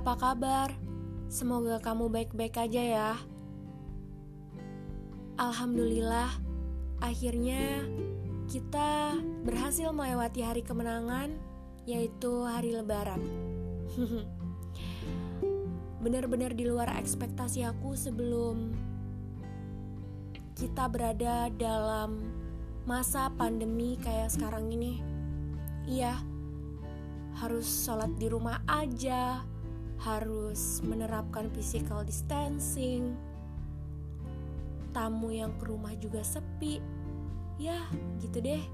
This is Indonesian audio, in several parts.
apa kabar? Semoga kamu baik-baik aja ya. Alhamdulillah, akhirnya kita berhasil melewati hari kemenangan, yaitu hari Lebaran. Benar-benar di luar ekspektasi aku sebelum kita berada dalam masa pandemi kayak sekarang ini. Iya, harus sholat di rumah aja, harus menerapkan physical distancing, tamu yang ke rumah juga sepi. Ya, gitu deh.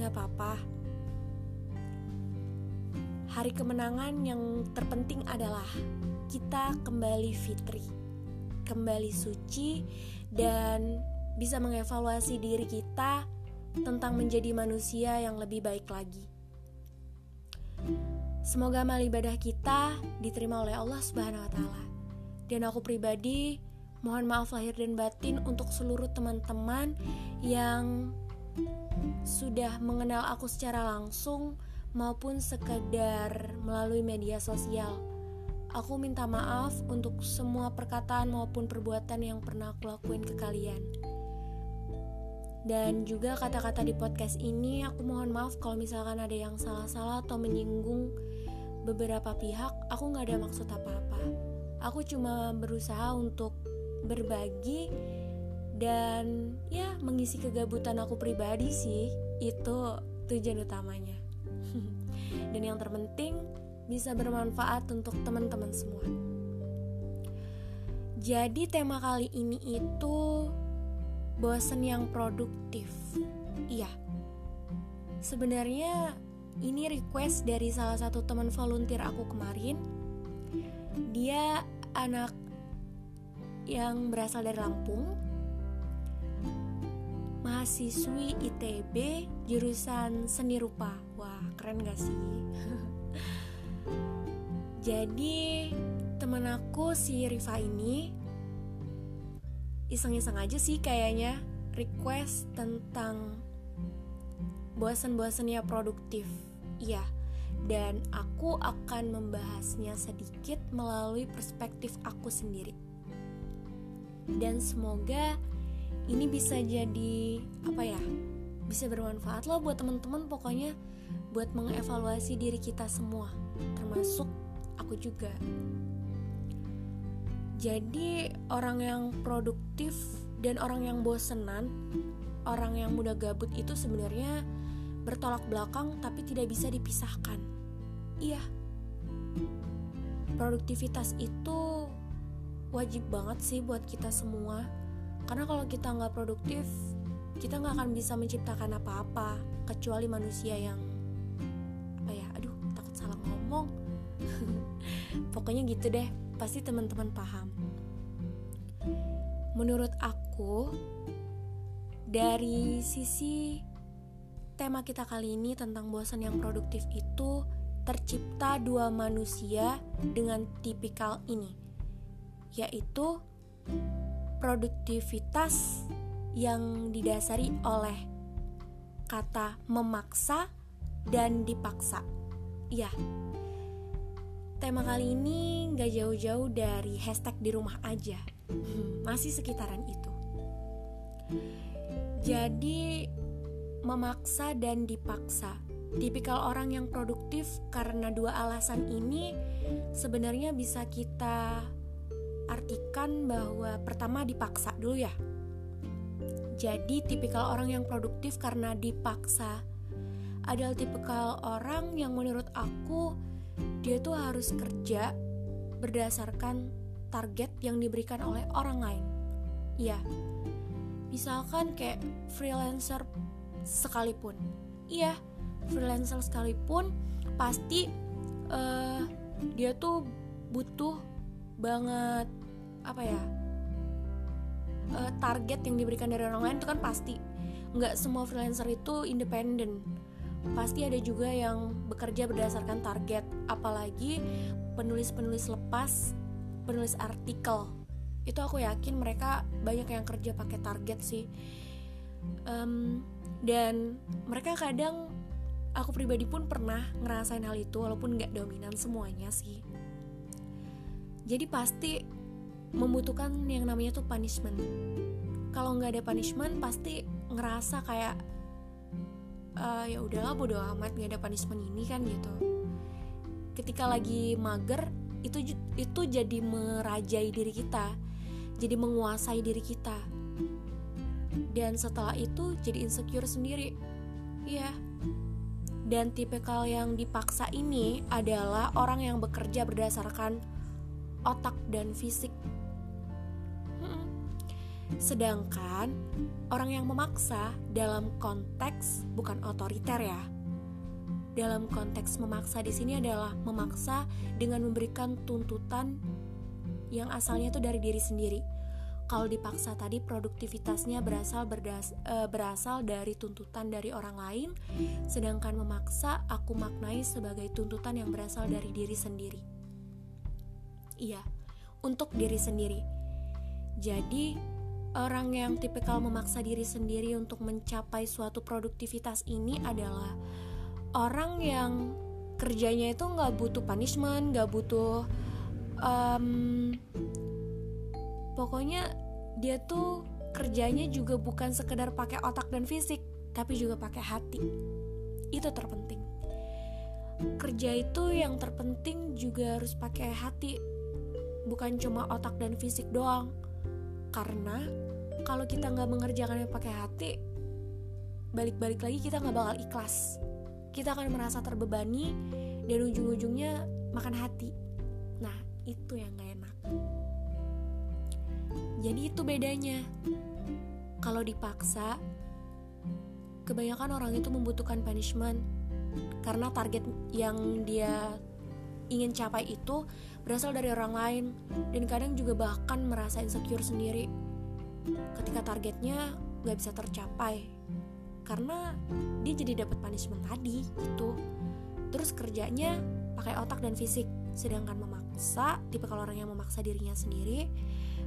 Gak apa-apa. Hari kemenangan yang terpenting adalah kita kembali fitri, kembali suci, dan bisa mengevaluasi diri kita tentang menjadi manusia yang lebih baik lagi. Semoga amal ibadah kita diterima oleh Allah Subhanahu wa taala. Dan aku pribadi mohon maaf lahir dan batin untuk seluruh teman-teman yang sudah mengenal aku secara langsung maupun sekedar melalui media sosial. Aku minta maaf untuk semua perkataan maupun perbuatan yang pernah aku lakuin ke kalian. Dan juga kata-kata di podcast ini aku mohon maaf kalau misalkan ada yang salah-salah atau menyinggung beberapa pihak aku nggak ada maksud apa-apa. Aku cuma berusaha untuk berbagi dan ya mengisi kegabutan aku pribadi sih. Itu tujuan utamanya. Dan yang terpenting bisa bermanfaat untuk teman-teman semua. Jadi tema kali ini itu bosen yang produktif. Iya. Sebenarnya ini request dari salah satu teman volunteer aku kemarin. Dia anak yang berasal dari Lampung, mahasiswi ITB jurusan seni rupa. Wah, keren gak sih? Jadi temen aku si Riva ini iseng-iseng aja sih kayaknya request tentang bosan-bosannya produktif Iya, dan aku akan membahasnya sedikit melalui perspektif aku sendiri. Dan semoga ini bisa jadi apa ya? Bisa bermanfaat lah buat teman-teman pokoknya buat mengevaluasi diri kita semua, termasuk aku juga. Jadi orang yang produktif dan orang yang bosenan, orang yang mudah gabut itu sebenarnya bertolak belakang tapi tidak bisa dipisahkan. Iya, produktivitas itu wajib banget sih buat kita semua. Karena kalau kita nggak produktif, kita nggak akan bisa menciptakan apa-apa kecuali manusia yang apa ya? Aduh, takut salah ngomong. Pokoknya gitu deh, pasti teman-teman paham. Menurut aku, dari sisi tema kita kali ini tentang bosan yang produktif itu tercipta dua manusia dengan tipikal ini, yaitu produktivitas yang didasari oleh kata memaksa dan dipaksa. Ya, tema kali ini gak jauh-jauh dari hashtag di rumah aja, masih sekitaran itu. Jadi memaksa dan dipaksa. Tipikal orang yang produktif karena dua alasan ini sebenarnya bisa kita artikan bahwa pertama dipaksa dulu ya. Jadi tipikal orang yang produktif karena dipaksa adalah tipikal orang yang menurut aku dia tuh harus kerja berdasarkan target yang diberikan oleh orang lain. Ya, misalkan kayak freelancer sekalipun. Iya freelancer sekalipun pasti uh, dia tuh butuh banget apa ya uh, target yang diberikan dari orang lain itu kan pasti. Nggak semua freelancer itu independen. Pasti ada juga yang bekerja berdasarkan target. Apalagi penulis-penulis lepas penulis artikel. Itu aku yakin mereka banyak yang kerja pakai target sih. Um, dan mereka kadang aku pribadi pun pernah ngerasain hal itu walaupun nggak dominan semuanya sih. Jadi pasti membutuhkan yang namanya tuh punishment. Kalau nggak ada punishment pasti ngerasa kayak uh, ya udahlah bodo amat nggak ada punishment ini kan gitu. Ketika lagi mager itu itu jadi merajai diri kita jadi menguasai diri kita dan setelah itu jadi insecure sendiri iya dan tipikal yang dipaksa ini adalah orang yang bekerja berdasarkan otak dan fisik Sedangkan orang yang memaksa dalam konteks bukan otoriter ya. Dalam konteks memaksa di sini adalah memaksa dengan memberikan tuntutan yang asalnya itu dari diri sendiri. Kalau dipaksa tadi produktivitasnya berasal berdas, e, berasal dari tuntutan dari orang lain, sedangkan memaksa aku maknai sebagai tuntutan yang berasal dari diri sendiri. Iya, untuk diri sendiri. Jadi, orang yang tipikal memaksa diri sendiri untuk mencapai suatu produktivitas ini adalah orang yang kerjanya itu nggak butuh punishment, nggak butuh um, pokoknya dia tuh kerjanya juga bukan sekedar pakai otak dan fisik, tapi juga pakai hati. Itu terpenting. Kerja itu yang terpenting juga harus pakai hati, bukan cuma otak dan fisik doang. Karena kalau kita nggak mengerjakannya pakai hati balik-balik lagi kita nggak bakal ikhlas. Kita akan merasa terbebani dan ujung-ujungnya makan hati. Nah itu yang gak enak jadi itu bedanya. Kalau dipaksa kebanyakan orang itu membutuhkan punishment. Karena target yang dia ingin capai itu berasal dari orang lain. Dan kadang juga bahkan merasa insecure sendiri ketika targetnya gak bisa tercapai. Karena dia jadi dapat punishment tadi gitu. Terus kerjanya pakai otak dan fisik. Sedangkan memaksa tipe kalau orang yang memaksa dirinya sendiri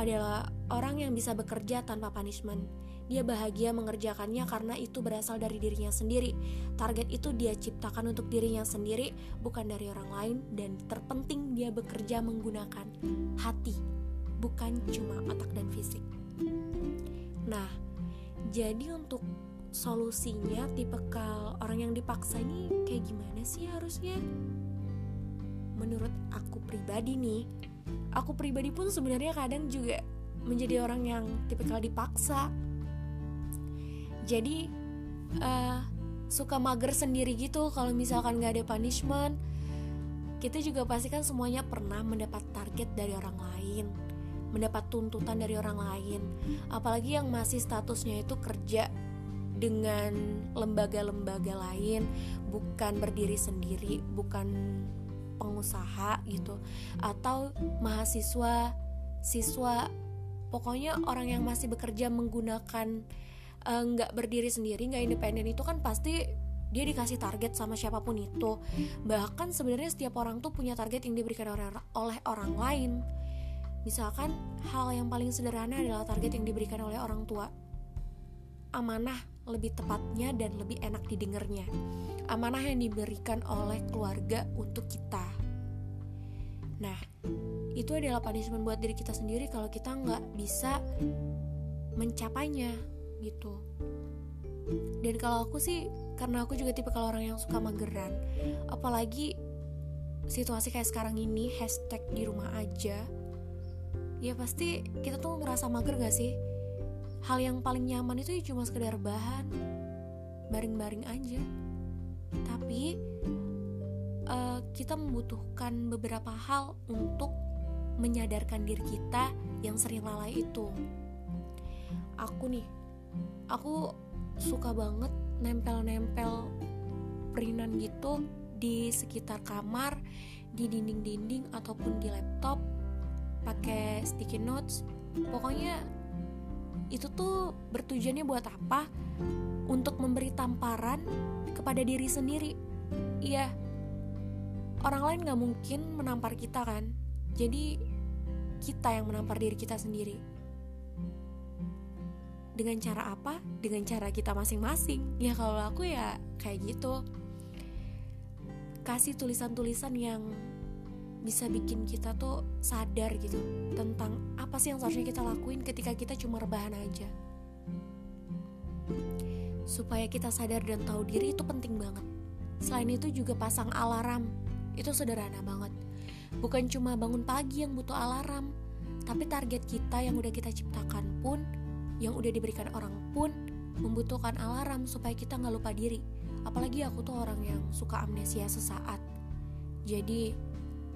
adalah orang yang bisa bekerja tanpa punishment dia bahagia mengerjakannya karena itu berasal dari dirinya sendiri. Target itu dia ciptakan untuk dirinya sendiri, bukan dari orang lain. Dan terpenting, dia bekerja menggunakan hati, bukan cuma otak dan fisik. Nah, jadi untuk solusinya tipikal orang yang dipaksa ini kayak gimana sih harusnya? Menurut aku pribadi nih, aku pribadi pun sebenarnya kadang juga menjadi orang yang tipikal dipaksa. Jadi uh, suka mager sendiri gitu kalau misalkan nggak ada punishment. Kita juga pasti kan semuanya pernah mendapat target dari orang lain mendapat tuntutan dari orang lain. Apalagi yang masih statusnya itu kerja dengan lembaga-lembaga lain bukan berdiri sendiri bukan pengusaha gitu atau mahasiswa siswa pokoknya orang yang masih bekerja menggunakan Eh, nggak uh, berdiri sendiri nggak independen itu kan pasti dia dikasih target sama siapa pun itu. Bahkan sebenarnya setiap orang tuh punya target yang diberikan oleh, oleh orang lain. Misalkan hal yang paling sederhana adalah target yang diberikan oleh orang tua. Amanah lebih tepatnya dan lebih enak didengarnya amanah yang diberikan oleh keluarga untuk kita. Nah itu adalah punishment buat diri kita sendiri kalau kita nggak bisa mencapainya gitu. Dan kalau aku sih karena aku juga tipe kalau orang yang suka mageran apalagi situasi kayak sekarang ini hashtag di rumah aja ya pasti kita tuh ngerasa mager gak sih? Hal yang paling nyaman itu ya cuma sekedar bahan baring-baring aja tapi uh, kita membutuhkan beberapa hal untuk menyadarkan diri kita yang sering lalai itu aku nih aku suka banget nempel-nempel perinan gitu di sekitar kamar, di dinding-dinding ataupun di laptop pakai sticky notes. Pokoknya itu tuh bertujuannya buat apa? Untuk memberi tamparan kepada diri sendiri. Iya, orang lain gak mungkin menampar kita kan. Jadi kita yang menampar diri kita sendiri dengan cara apa? Dengan cara kita masing-masing. Ya kalau aku ya kayak gitu. Kasih tulisan-tulisan yang bisa bikin kita tuh sadar gitu tentang apa sih yang seharusnya kita lakuin ketika kita cuma rebahan aja supaya kita sadar dan tahu diri itu penting banget. Selain itu juga pasang alarm. Itu sederhana banget. Bukan cuma bangun pagi yang butuh alarm tapi target kita yang udah kita ciptakan pun yang udah diberikan orang pun membutuhkan alarm supaya kita nggak lupa diri. Apalagi aku tuh orang yang suka amnesia sesaat. Jadi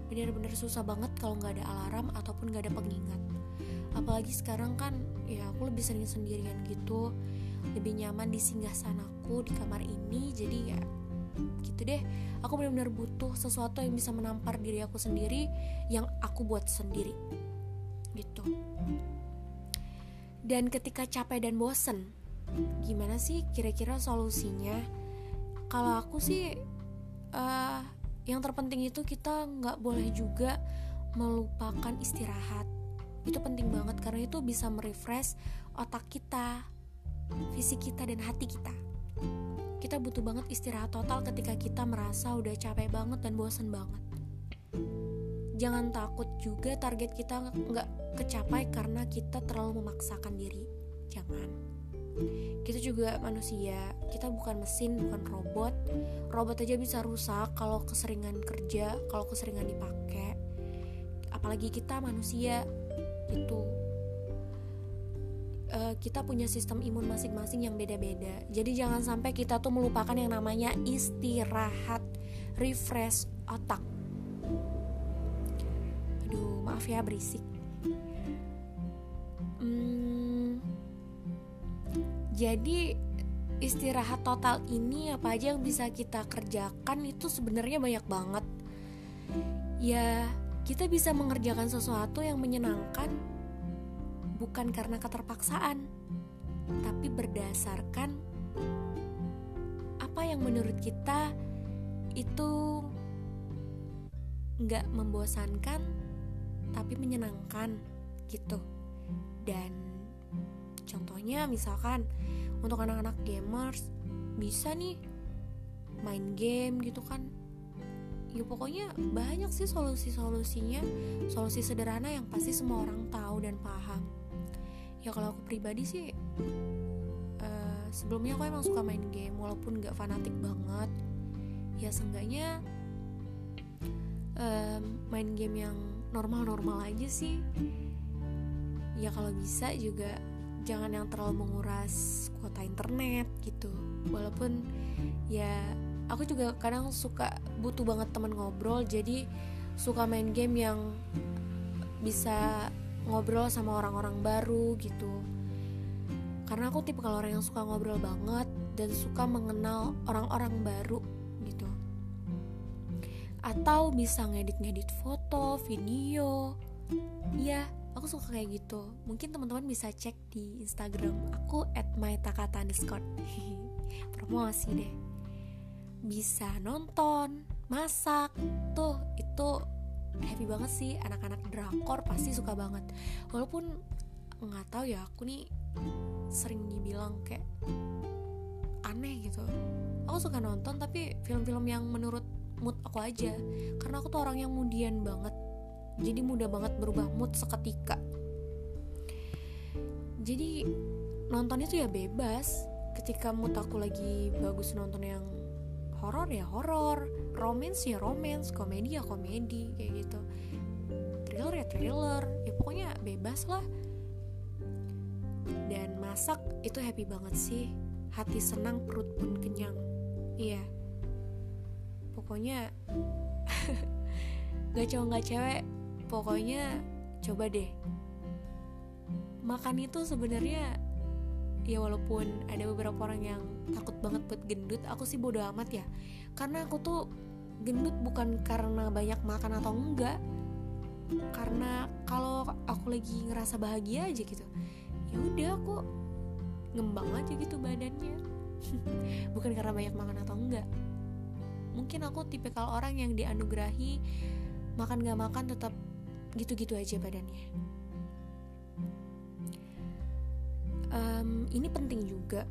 bener-bener susah banget kalau nggak ada alarm ataupun nggak ada pengingat. Apalagi sekarang kan ya aku lebih sering sendirian gitu lebih nyaman di singgah sanaku di kamar ini jadi ya gitu deh. Aku benar-benar butuh sesuatu yang bisa menampar diri aku sendiri yang aku buat sendiri. Gitu. Dan ketika capek dan bosen gimana sih kira-kira solusinya? Kalau aku sih uh, yang terpenting itu kita nggak boleh juga melupakan istirahat. Itu penting banget karena itu bisa merefresh otak kita fisik kita dan hati kita. Kita butuh banget istirahat total ketika kita merasa udah capek banget dan bosan banget. Jangan takut juga target kita nggak kecapai karena kita terlalu memaksakan diri. Jangan. Kita juga manusia kita bukan mesin bukan robot. Robot aja bisa rusak kalau keseringan kerja kalau keseringan dipakai. Apalagi kita manusia itu uh, kita punya sistem imun masing-masing yang beda-beda. Jadi jangan sampai kita tuh melupakan yang namanya istirahat refresh otak. Aduh maaf ya berisik. Jadi istirahat total ini apa aja yang bisa kita kerjakan itu sebenarnya banyak banget. Ya, kita bisa mengerjakan sesuatu yang menyenangkan bukan karena keterpaksaan, tapi berdasarkan apa yang menurut kita itu nggak membosankan tapi menyenangkan gitu. Dan contohnya misalkan untuk anak-anak gamers bisa nih main game gitu kan. Ya pokoknya banyak sih solusi-solusinya solusi sederhana yang pasti semua orang tahu dan paham ya kalau aku pribadi sih uh, sebelumnya aku emang suka main game walaupun gak fanatik banget. Ya seenggaknya uh, main game yang normal-normal aja sih. Ya kalau bisa juga jangan yang terlalu menguras kuota internet gitu. Walaupun ya aku juga kadang suka butuh banget teman ngobrol jadi suka main game yang bisa ngobrol sama orang-orang baru gitu. Karena aku tipe kalau orang yang suka ngobrol banget dan suka mengenal orang-orang baru gitu. Atau bisa ngedit-ngedit foto, video. Ya aku suka kayak gitu. Mungkin teman-teman bisa cek di Instagram aku at mytakata underscore. Promosi deh. Bisa nonton masak. Tuh itu happy banget sih. Anak-anak drakor pasti suka banget. Walaupun nggak tahu ya aku nih sering dibilang kayak aneh gitu. Aku suka nonton tapi film-film yang menurut mood aku aja. Karena aku tuh orang yang mudian banget. Jadi mudah banget berubah mood seketika. Jadi nonton itu ya bebas. Ketika mood aku lagi bagus nonton yang horor ya horor romance ya romance komedi ya komedi kayak gitu. Thriller ya thriller ya pokoknya bebas lah. Dan masak itu happy banget sih hati senang perut pun kenyang. Iya. Pokoknya gak cowok gak cewek pokoknya coba deh. Makan itu sebenarnya ya walaupun ada beberapa orang yang takut banget buat gendut aku sih bodo amat ya. Karena aku tuh gendut bukan karena banyak makan atau enggak. Karena kalau aku lagi ngerasa bahagia aja gitu ya udah aku ngembang aja gitu badannya. Bukan karena banyak makan atau enggak. Mungkin aku tipikal orang yang dianugerahi makan gak makan tetap gitu-gitu aja badannya um, ini penting juga.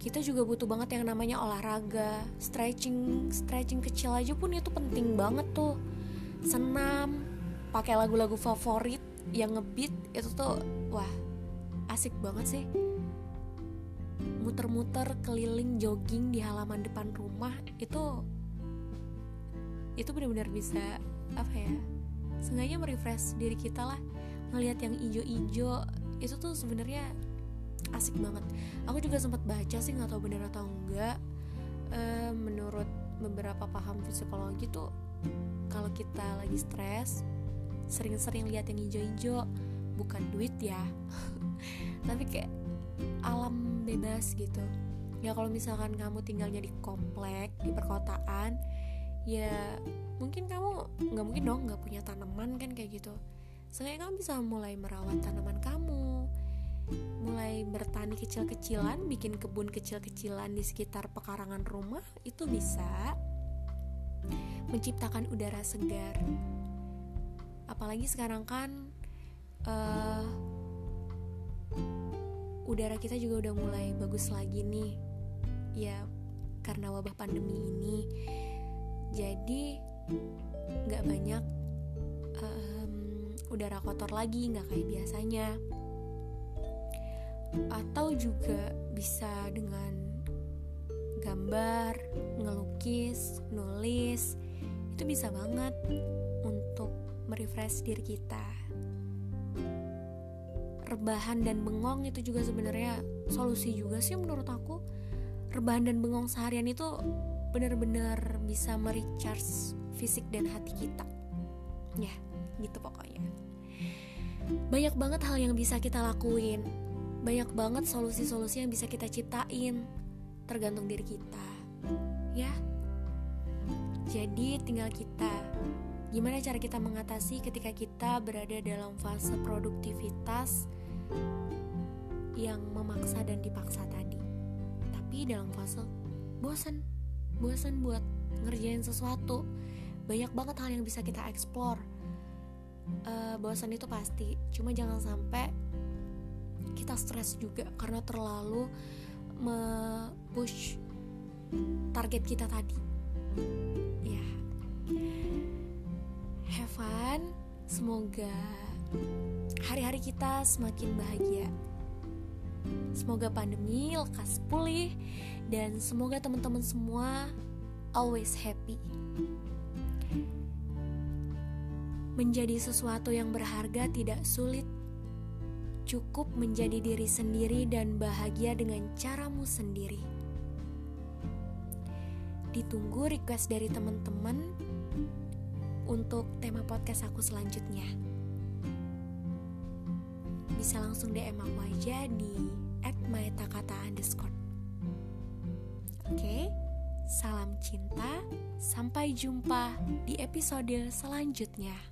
Kita juga butuh banget yang namanya olahraga stretching stretching kecil aja pun itu penting banget tuh. Senam pakai lagu-lagu favorit yang ngebeat itu tuh wah asik banget sih. Muter-muter keliling jogging di halaman depan rumah itu itu benar-benar bisa apa ya sengaja merefresh diri kita lah. Ngelihat yang ijo-ijo itu tuh sebenarnya asik banget. Aku juga sempat baca sih nggak tahu benar atau enggak. E, menurut beberapa paham psikologi tuh kalau kita lagi stres sering-sering lihat yang hijau-hijau bukan duit ya. Tapi kayak alam bebas gitu. Ya kalau misalkan kamu tinggalnya di komplek di perkotaan ya mungkin kamu nggak mungkin dong nggak punya tanaman kan kayak gitu. Seenggaknya kamu bisa mulai merawat tanaman kamu mulai bertani kecil-kecilan bikin kebun kecil-kecilan di sekitar pekarangan rumah itu bisa menciptakan udara segar. Apalagi sekarang kan uh, udara kita juga udah mulai bagus lagi nih. Ya karena wabah pandemi ini. Jadi nggak banyak um, udara kotor lagi nggak kayak biasanya atau juga bisa dengan gambar, ngelukis, nulis itu bisa banget untuk merefresh diri kita. Rebahan dan bengong itu juga sebenarnya solusi juga sih menurut aku. Rebahan dan bengong seharian itu benar-benar bisa merecharge fisik dan hati kita. Ya, gitu pokoknya. Banyak banget hal yang bisa kita lakuin banyak banget solusi-solusi yang bisa kita ciptain tergantung diri kita ya. Jadi tinggal kita gimana cara kita mengatasi ketika kita berada dalam fase produktivitas yang memaksa dan dipaksa tadi? Tapi dalam fase bosan bosan buat ngerjain sesuatu. Banyak banget hal yang bisa kita explore. Uh, bosan itu pasti. Cuma jangan sampai kita stres juga karena terlalu me-push target kita tadi. Ya. Have fun. Semoga hari-hari kita semakin bahagia. Semoga pandemi lekas pulih dan semoga teman-teman semua always happy. Menjadi sesuatu yang berharga tidak sulit cukup menjadi diri sendiri dan bahagia dengan caramu sendiri. Ditunggu request dari teman-teman untuk tema podcast aku selanjutnya. Bisa langsung DM aku aja di @maetakata underscore. Oke, salam cinta. Sampai jumpa di episode selanjutnya.